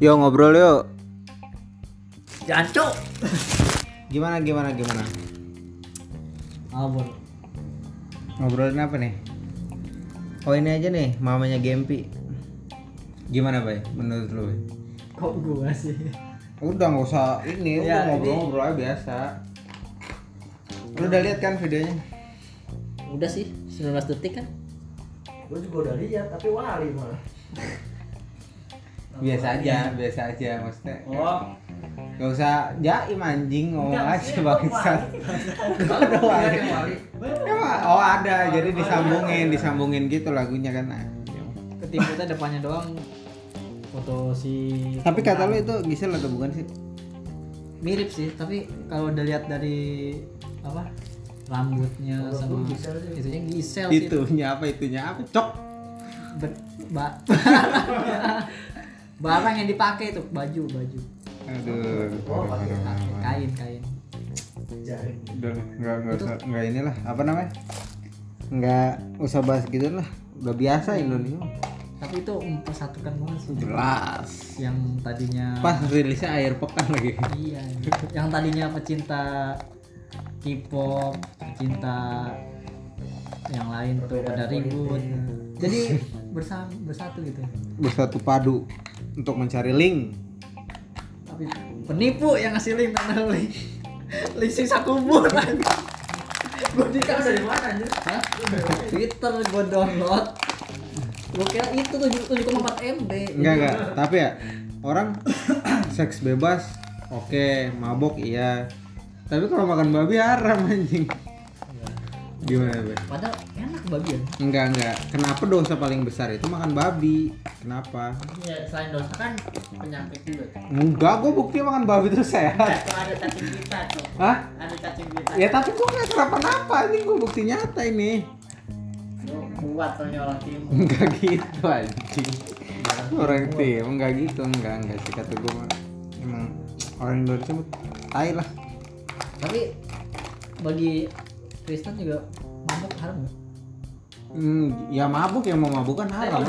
Yo ngobrol yuk. Jancuk. Gimana gimana gimana? Abur. Ngobrolin apa nih? Oh ini aja nih, mamanya Gempi. Gimana bay? Menurut lu? Bay? Kok gua sih? Udah nggak usah ini, Ya, ngobrol-ngobrol aja biasa. Lu udah lihat kan videonya? Udah sih, 19 detik kan? Gue juga udah lihat tapi wali malah. Biasa aja, biasa aja maksudnya. Oh, Gak usah jaim anjing ngomong Enggak, aja bangsat. Ada wali. Emang, oh ada, jadi disambungin, disambungin gitu lagunya kan. Nah, Ketimputnya depannya doang foto si Tapi kata lu itu Gisel atau bukan sih? mirip sih, tapi kalau udah lihat dari apa rambutnya sama itunya Gisel sih. Itunya apa itunya apa? Cok. Ber- ba- barang yang dipakai itu baju baju Aduh. Oh, pakai kain kain. Udah nggak nggak usah nggak inilah apa namanya? Nggak usah bahas gitu lah. Udah biasa Indonesia. tapi itu mempersatukan banget sih Jelas. yang tadinya Pas rilisnya air pekan lagi. iya yang tadinya pecinta K-pop pecinta yang lain tuh pada ribut jadi bersama bersatu gitu Bersatu padu untuk mencari link. tapi penipu yang ngasih link karena link link sisa kubur gue di Kan dari mana anjir? Hah? Twitter gue download gue kira itu tuh 7,4 MB Enggak enggak. Tapi ya orang seks bebas. Oke, mabok iya. Tapi kalau makan babi haram anjing. Gimana, Be? padahal enak bagian Enggak enggak. Kenapa dosa paling besar itu makan babi? Kenapa? Ya, selain dosa kan penyakit juga. Enggak, gue bukti makan babi terus sehat. Tuh ada cacing kita tuh. Hah? Ada cacing kita. Ya tapi gue nggak kenapa-napa. Ini gue bukti nyata ini. Kuat soalnya orang timur. Enggak gitu anjing. Orang tim enggak gitu, enggak enggak sih kata gue mah. Emang orang Indonesia mah tai lah. Tapi bagi Kristen juga mabuk haram nggak? Hmm, ya mabuk ya mau mabuk kan haram.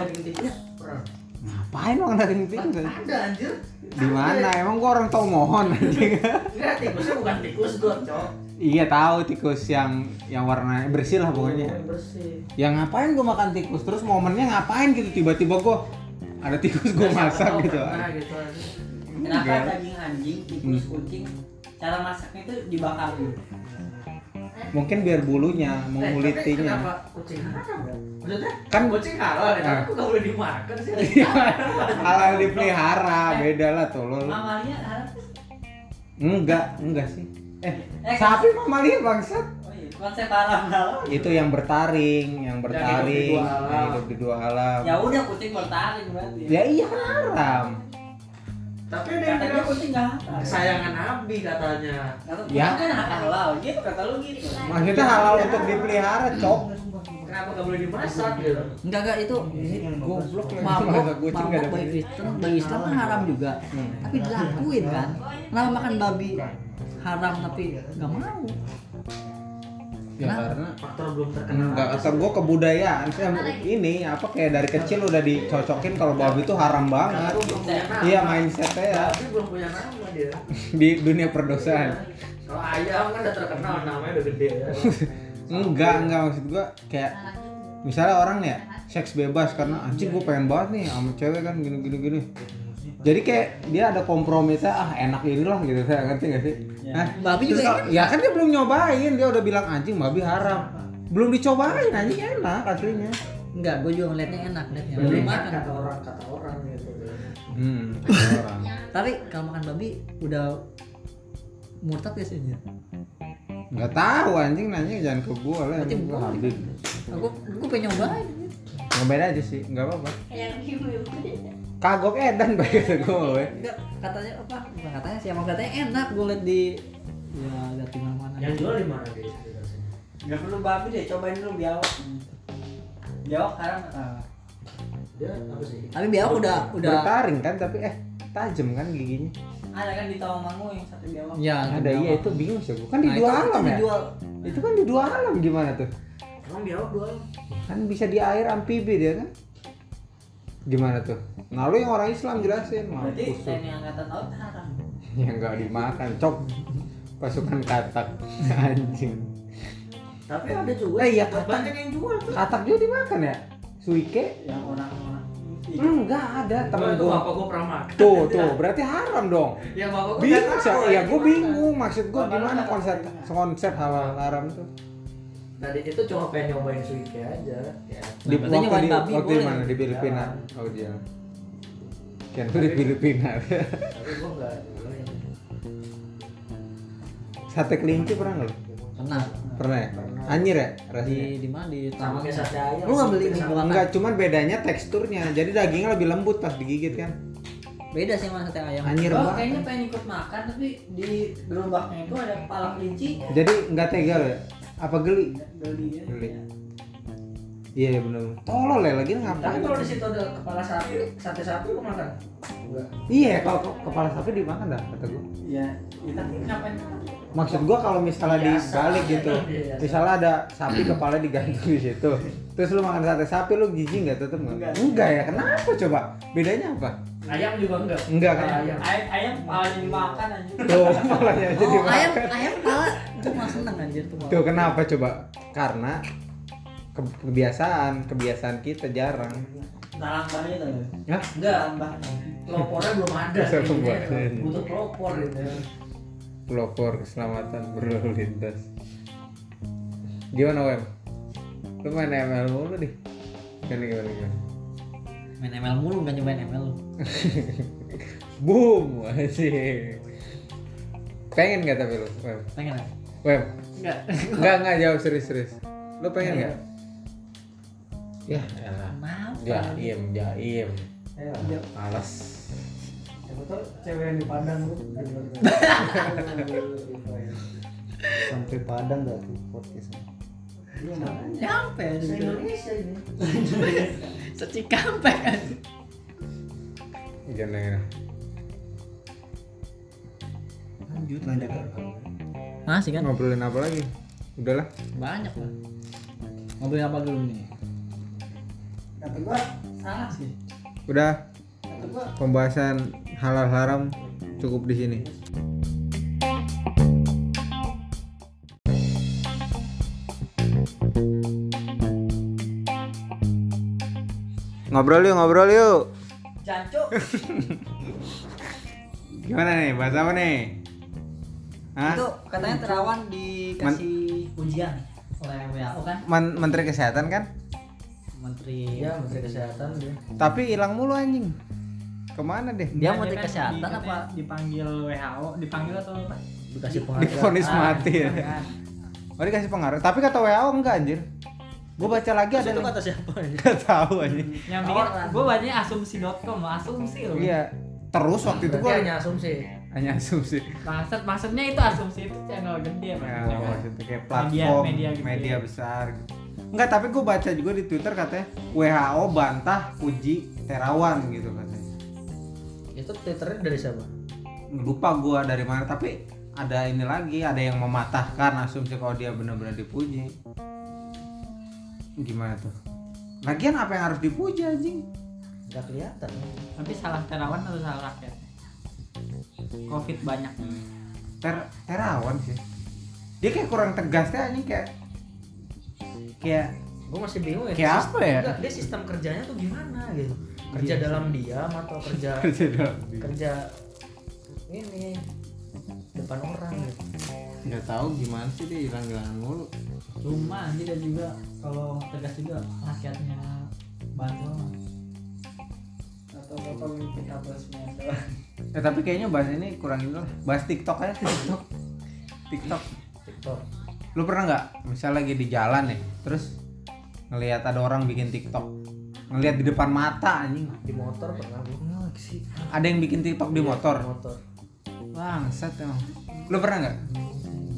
Ngapain orang dari tikus? Ada anjir. Di mana? Emang gua orang tau mohon anjing. Enggak, tikusnya bukan tikus gue, cok. iya tahu tikus yang yang warnanya bersih lah pokoknya. Yang bersih. Ya ngapain gua makan tikus? Terus momennya ngapain gitu tiba-tiba gua ada tikus gua masak gitu. Nah, gitu anjir. Kenapa daging anjing, tikus, kucing cara masaknya itu dibakar dulu? Mungkin biar bulunya Eh, mengulitinya. Kucing haram ya? Maksudnya Kan kucing halal ya, tapi Ah. kok gak boleh dimakan sih? halal dipelihara, beda lah tolol. Mamalia harus Enggak, enggak sih. Eh, Eh, sapi mamalia bangsat. Oh iya, konsep haram halal. Itu yang bertaring, yang bertaring, hidup di dua alam. yang hidup di dua alam. Ya udah kucing bertaring berarti. Ya iya kan haram. Tapi ada yang bilang kucing nggak haram. kesayangan Nabi katanya. Kata Ya. ya. kan halal gitu kata lu gitu. Maksudnya halal untuk dipelihara, cok. Kenapa gak boleh dimasak gitu? enggak enggak itu Goblok nggak ada mabuk bagi. Kristen bagi Islam kan haram juga Hmm. tapi dilakuin kan kenapa makan babi haram tapi nggak mau Ya Kenapa? karena Faktor belum terkenal. enggak kata gua kebudayaan sih ini apa kayak dari kecil udah dicocokin kalau babi itu haram banget. Iya mindsetnya ya Tapi belum punya nama dia. di dunia perdosaan. Kalau ayam kan udah terkenal namanya udah gede ya. Enggak, enggak maksud gua kayak misalnya orang ya seks bebas karena anjing gua pengen banget nih sama cewek kan gini gini gini. Jadi kayak dia ada kompromi saya ah enak ini lah gitu saya ngerti gak sih? Nah, babi juga kalau- ya kan dia belum nyobain dia udah bilang anjing babi haram. Belum dicobain anjing enak aslinya. enggak gue juga ngeliatnya enak liatnya Jadi belum kan makan kata orang kata orang gitu. Hmm, kata orang. tapi kalau makan babi udah murtad ya sih Anjir? Nggak tahu anjing nanya jangan ke gua lah Berarti emang gua. Habib. aku gue pengen nyobain Nyobain aja sih, nggak apa-apa. Kagok edan baik kata gua we. enggak katanya apa bukan katanya sih emang katanya enak gue liat di ya liat di mana mana Yang jual di mana guys? Gak perlu babi deh, cobain dulu biawak. Biawak haram ah. Dia apa sih? tapi biawak udah udah Bertaring kan tapi eh tajam kan giginya. Ada kan di Tawangmangu yang satu biawak. ya Ada iya itu bingung sih gua. Kan di Nah, dua itu- alam itu ya. dijual Itu kan di dua alam gimana tuh? Emang biawak dua kan bisa di air amfibi dia kan gimana tuh? Nah lu yang orang Islam jelasin. Berarti mampus tuh. TNI angkatan laut haram. ya nggak dimakan cok. Pasukan katak. Anjing. Tapi ada juga. Eh, iya, buat kata- banyak yang jual tuh. katak juga dimakan ya? Suike? Yang orang-orang enggak ada. Temen gua. bapak gua pernah makan. tuh tuh berarti haram dong. Yang bapak gua bingung tahu, ya gue bingung. Maksud gue gimana konsep konsep halal haram tuh Tadi itu cuma pengen nyobain suike aja. Ya. di berarti waktu nyobain di, babi waktu di boleh. mana di Filipina oh dia kan di Filipina Tapi gua nggak nyobain. sate kelinci pernah nggak? Pernah. pernah ya anjir ya Di rasanya di mana di Sama kayak sate ayam. Lu nggak beli enggak cuman bedanya teksturnya jadi dagingnya lebih lembut pas digigit kan Beda sih sama sate ayam. anjir Oh, banget kayaknya pengen ikut makan tapi di gerobaknya itu ada kepala kelinci. jadi nggak tega ya apa geli Geli ya. Iya iya bener tolol ya lagi Tapi ngapain kalau di situ ada kepala sapi, sate sapi lu makan? Enggak. iya kalau ke- kepala sapi dimakan dah kata gue Iya, ya, tapi ngapain? maksud gua kalau misalnya Biasa. dibalik gitu Biasa. misalnya ada sapi kepala digantung di situ terus lu makan sate sapi lu jijik nggak tetep nggak Enggak. enggak ya kenapa coba bedanya apa Ayam juga enggak. Enggak kan? Ayam. Ayam, ayam kepalanya dimakan anjir. tuh kepalanya aja Oh, ayam dimakan ayam pala. Itu mah seneng anjir tuh. tuh kenapa coba karena ke- kebiasaan kebiasaan kita jarang Dalam banget itu. Hah? Enggak. Tambah. Pelopornya belum ada. Butuh pelopor gitu. pelopor keselamatan berlalu lintas gimana Wem lu main ML mulu deh gimana gimana gimana Main ML mulu kan nyobain ML lu. boom sih pengen gak tapi lu Wem Pengen ya? Wem Enggak. Enggak, enggak jawab serius-serius. Lu pengen enggak? Ya, elah. Kenapa? Jaim, jaim. Ya, Males. siapa tahu cewek yang di Padang lu. sampai Padang gak tuh podcastnya Nyampe Se Indonesia ini. Secikampek kan. Gimana gimana? lanjut lanjut Masih kan? Ngobrolin apa lagi? Udahlah. Banyak lah. Ngobrolin apa dulu nih? Kata gua salah sih. Udah Kata gua pembahasan halal haram cukup di sini. Ngobrol yuk, ngobrol yuk. jancuk. Gimana nih? Bahas apa nih? Hah? Itu katanya terawan dikasih ujian oleh WHO kan? Men- Menteri Kesehatan kan? Menteri Iya, Menteri Kesehatan dia. Tapi hilang mulu anjing. Ke mana deh? dia menteri kan kesehatan di- apa? dipanggil WHO dipanggil atau apa Dikasih penghargaan. Difonis Ah, mati ya. kan. Oh dikasih pengaruh. Tapi kata WHO enggak anjir. Gue baca lagi ada Terus itu nih. kata siapa? Gak tahu anjing. yang bikin gue bacanya asumsi.com asumsi loh Iya. Terus waktu itu gue hanya asumsi. hanya asumsi. maksud maksudnya itu asumsi itu channel gede Ya, maksudnya kan. maksudnya kayak Media- platform media media, gede. besar gitu. Enggak, tapi gue baca juga di Twitter katanya WHO bantah uji terawan gitu katanya. Itu Twitternya dari siapa? Lupa gue dari mana, tapi ada ini lagi, ada yang mematahkan asumsi kalau dia benar-benar dipuji. Gimana tuh? Lagian apa yang harus dipuji anjing? Enggak kelihatan. tapi salah terawan atau salah rakyat covid banyak Ter terawan sih. Dia kayak kurang tegas deh anjing kayak kayak Gue masih bingung ya. Kayak sistem- apa ya? Enggak, dia sistem kerjanya tuh gimana gitu. Kerja dalam diam atau kerja kerja ini depan orang gitu. nggak tahu gimana sih dia hilang-hilangan mulu. cuma aja dan juga kalau tegas juga rakyatnya bantu Atau bapak mimpi tabasnya doang. Ya tapi kayaknya bahas ini kurang ini lah. Bahas TikTok aja TikTok. TikTok. TikTok. Lu pernah nggak misal lagi di jalan nih, terus ngelihat ada orang bikin TikTok, ngelihat di depan mata anjing. Di motor pernah gue. Ada yang bikin TikTok di motor. Motor. Bangsat emang. Lu pernah nggak?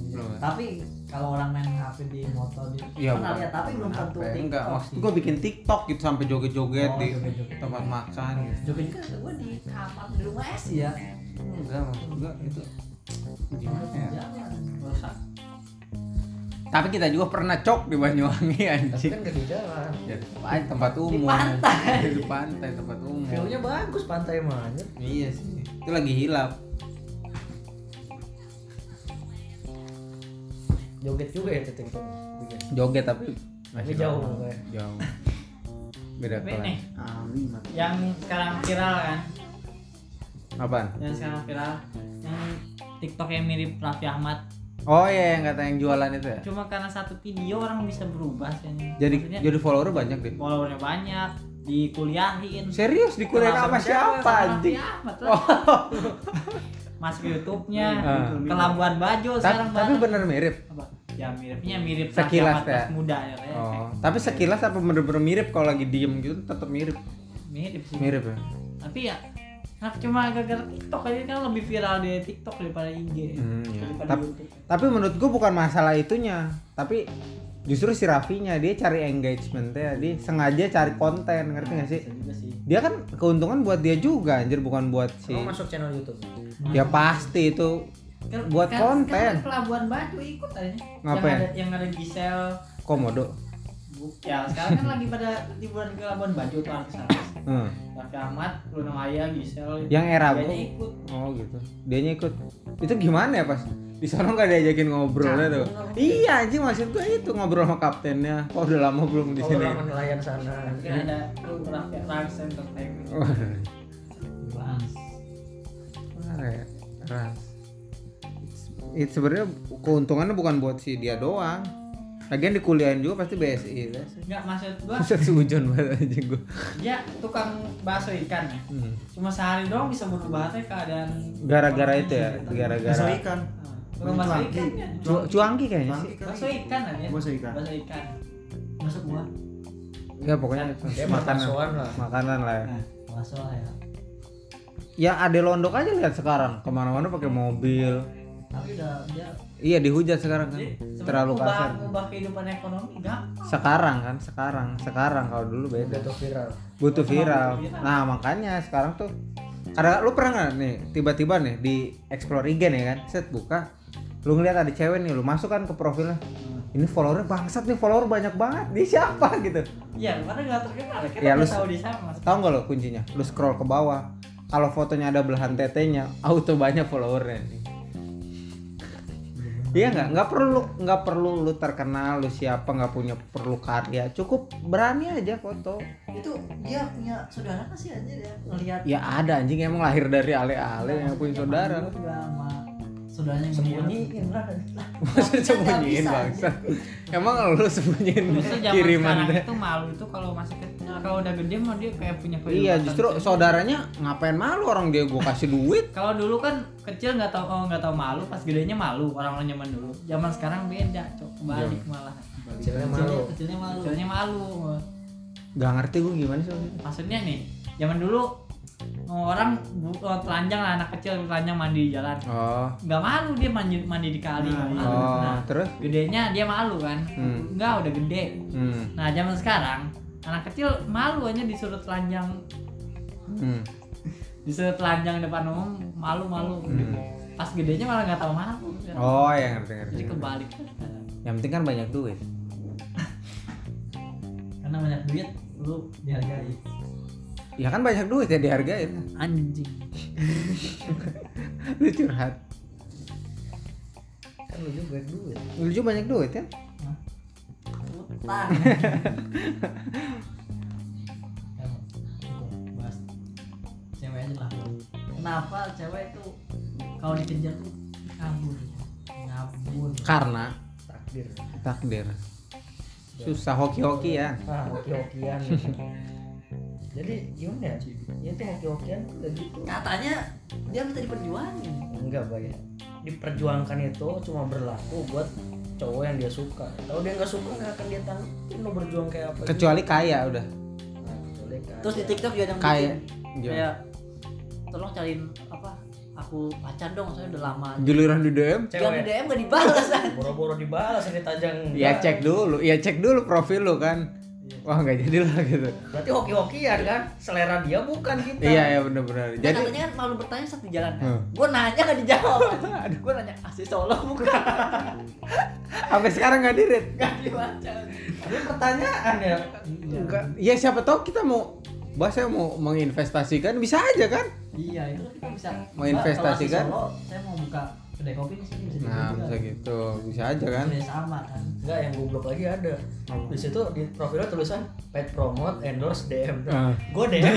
Ya? Tapi kalau orang main HP di motor di Iya, pernah lihat tapi belum tentu ya? TikTok Enggak, maksud sih. gua bikin TikTok gitu sampai joget-joget Oh, di joget-joget. tempat makan gitu. Joget juga gue di kamar di rumah es ya. Enggak, maksud gua itu gimana ya? Rusak. Tapi kita juga pernah cok di Banyuwangi tapi anjing. kan gak di jalan Ya, tempat- tempat umum. pantai. Di pantai, tempat umum. view-nya bagus pantai mah. Iya sih. Itu lagi hilap. joget juga ya titik tuh. Joget tapi Tapi jauh. Jauh. Beda Tapi kelas. mati. yang sekarang viral kan Apaan? yang sekarang viral yang TikTok yang mirip Raffi Ahmad Oh iya yang kata yang jualan itu ya. cuma karena satu video orang bisa berubah sih Jadi Maksudnya, jadi follower banyak deh. followernya banyak dikuliahin Serius di kuliah Kenal sama siapa anjing? Lah. masuk YouTube-nya Ah. ke Labuan Bajo Ta- sekarang tapi bener mirip. apa ya miripnya mirip Sekilas ya? muda ya kayak Oh, tapi sekilas apa bener-bener mirip kalau lagi diem gitu tetap mirip. mirip sih Mirip ya. tapi ya nah, cuma gara-gara TikTok aja kan lebih viral di TikTok daripada IG Hmm, iya. daripada Tapi- YouTube Tapi menurut gua bukan masalah itunya, tapi justru si Raffinya dia cari engagementnya, dia sengaja cari konten, ngerti gak sih? Bisa juga sih Dia kan keuntungan buat dia juga, anjir bukan buat si. Emang masuk channel YouTube Ya pasti itu Kan- buat kan- konten. kan Pelabuan Batu ikut aja Ngapain? yang ada yang ada Gisel Komodo. Ya sekarang kan lagi pada liburan ke Labuan Bajo tuh artis-artis Hmm. Raffi Ahmad, Luna Maya, Gisel Yang era gua- ikut Oh gitu. Dianya ikut. Itu gimana ya pas? Di sana nggak diajakin ngobrolnya tuh. Iya anjing maksud gua itu ngobrol sama kaptennya. Oh udah lama belum di oh, sini. orang nelayan sana kan ada lu Raffi Rans Entertainment Oh, ya. Ras. Itu sebenarnya keuntungannya bukan buat si dia doang. Lagian di kuliahin juga pasti BSI. Enggak maksud gua Bisa sehujan banget anjing gua. dia tukang bakso ikan ya Hmm. cuma sehari doang bisa berubah teh keadaan Gara-gara itu ya, Bakso gara-gara ikan. Nah, tukang bakso ikan kan Cu- cuangki kayaknya sih. Bakso ikan aja Bakso ikan. bakso ikan masuk gua Ya pokoknya makanan. makanan lah Makanan lah ya. nah bakso lah ya Ya ade londok aja lihat sekarang ke mana-mana pakai mobil. Tapi udah dia Iya dihujat sekarang kan. jadi Terlalu sebenarnya kasar. ubah, ubah kehidupan ekonomi enggak Sekarang kan, sekarang, sekarang kalau dulu beda. udah tuh viral Butuh viral. Butuh viral. Nah makanya sekarang tuh ada lu pernah nggak nih tiba-tiba nih di explore IG nih kan, set buka, lu ngeliat ada cewek nih, lu masuk kan ke profilnya, ini followernya bangsat nih follower banyak banget, dia siapa gitu? iya karena nggak terkenal kita Ya, lu- tahu di sana mas Tahu nggak lo kuncinya? Lu scroll ke bawah, kalau fotonya ada belahan tetenya, auto banyak followernya nih. Iya nggak, nggak perlu nggak perlu lu terkenal, lu siapa nggak punya perlu karya, cukup berani aja foto. itu dia punya saudara nggak sih aja dia ngelihat Ya ada anjing emang lahir dari ale-ale yang punya saudara. juga sama saudaranya sembunyiin lah Masa sembunyiin bangsa. Emang lu sembunyiin kiriman deh. itu malu itu kalau masih kecil kalau udah gede mah dia kayak punya Iya, kehidupan justru sendiri. saudaranya ngapain malu orang dia gua kasih duit. kalau dulu kan kecil nggak tahu oh, nggak tahu malu pas gedenya malu orang-orang zaman dulu zaman sekarang beda cok kebalik malah kecilnya malu kecilnya malu kecilnya malu Gak ngerti gua gimana sih. maksudnya nih zaman dulu oh, orang oh, telanjang lah anak kecil telanjang mandi di jalan Oh. nggak malu dia mandi mandi di kali Nah, iya. malu. Oh, Nah, terus? gedenya dia malu kan Hmm. nggak udah gede Hmm. nah zaman sekarang anak kecil malu aja disuruh telanjang Hmm. disuruh telanjang depan umum malu malu Hmm. pas gedenya malah nggak tahu malu Oh, ya ngerti ngerti. jadi kebalik Yang penting kan banyak duit. karena banyak duit lu dihargai Ya kan banyak duit ya dihargain. anjing Lu curhat. kan lu juga duit Lu juga banyak duit kan? Ya, itu, bahas cewek aja lah. Kenapa cewek itu kalau dikejar tuh kabur kabur Karena takdir. takdir. Susah hoki-hoki ya. ah hoki-hokian. Jadi gimana ya? Ya tuh hoki-hokian tuh udah gitu. Katanya dia minta diperjuangin. Enggak bayar diperjuangkan itu cuma berlaku buat cowok yang dia suka kalau dia nggak suka nggak akan dia tanggepin lo berjuang kayak apa Kecuali kaya udah. Nah, kecuali kaya. terus di TikTok juga ada yang Kaya. bikin kayak tolong cariin apa aku pacar dong saya udah lama Giliran di DM. cewek di DM gak dibalas kan boro-boro dibalas ini tajang Ya cek dulu, ya cek dulu profil lu kan. Wah nggak jadi lah gitu berarti hoki-hokian kan selera dia bukan kita iya iya bener-bener Jadi jadi katanya kan malu bertanya saat di jalan kan. Hmm. Gue nanya nggak dijawab. gue nanya asli Solo bukan. sampai sekarang nggak dirit Gak dibaca. Ini pertanyaan ya Enggak, ya siapa tahu kita mau bahasa mau menginvestasikan bisa aja kan iya itu kita bisa Mau Mbak, investasikan? kalau asli Solo, saya mau buka kedai kopi di sini bisa nah juga. bisa gitu. Bisa aja kan? Bisa sama kan? Enggak yang goblok lagi ada. Di situ di profilnya tulisan pet promote endorse DM Ah. gue DM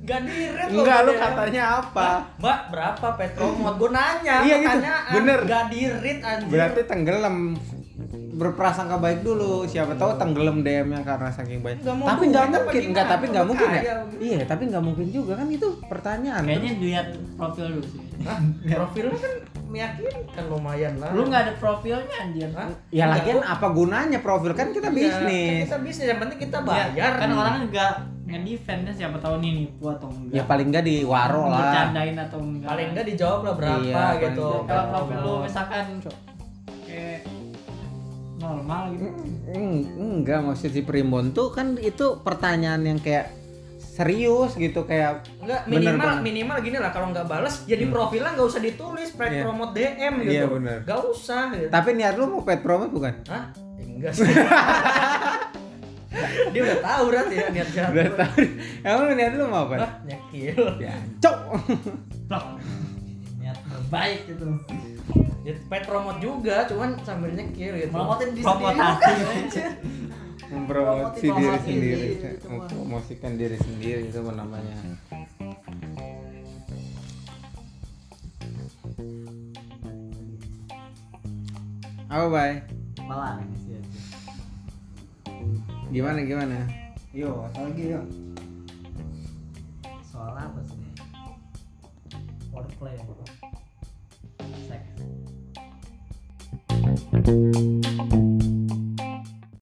Gak direct enggak lu katanya apa? Mbak berapa? Pet promote? Gue nanya Iya gitu, pertanyaan. bener. Gak dirit anjir. Berarti tenggelam. Berprasangka baik dulu. Siapa tahu tenggelam DM-nya karena saking baik. Nggak mau tapi nggak apa mungkin nggak tapi nggak mungkin ya? kaya. iya tapi nggak mungkin juga kan itu pertanyaan. Kayaknya lihat profil dulu sih Hah? Profilnya kan meyakinkan lumayan lah lu nggak ada profilnya anjir Hah? ya Enggak, lagian apa gunanya profil kan kita Iya, bisnis Kita bisnis yang penting kita Ya, bayar. kan orang nggak nge-defend kan siapa tahu nih nipu atau enggak ya paling nggak di waro lah bercandain atau enggak paling enggak dijawab lah berapa Iya, gitu. enggak. kalau profil lu misalkan kayak normal gitu Eng- enggak maksud si Primbon tuh kan itu pertanyaan yang kayak serius gitu kayak Enggak Bener minimal minimal gini lah kalau nggak balas ya di profilnya nggak usah ditulis pet Iya. promote DM gitu. Iya, bener. Gak usah gitu. tapi niat lu mau pet promote bukan Hah? Enggak sih. Dia udah tahu berarti ya niat jahat. udah tahu emang lu niat lu mau apa Hah? Nyekil. ya cok niat baik gitu Ya, pet promote juga, cuman sambil nyekil gitu. Melomotin di Promotasi. mempromosi Promosi diri sendiri mempromosikan diri sendiri itu namanya. Apa bay? Malah sih gimana gimana? Yo, apa lagi yo?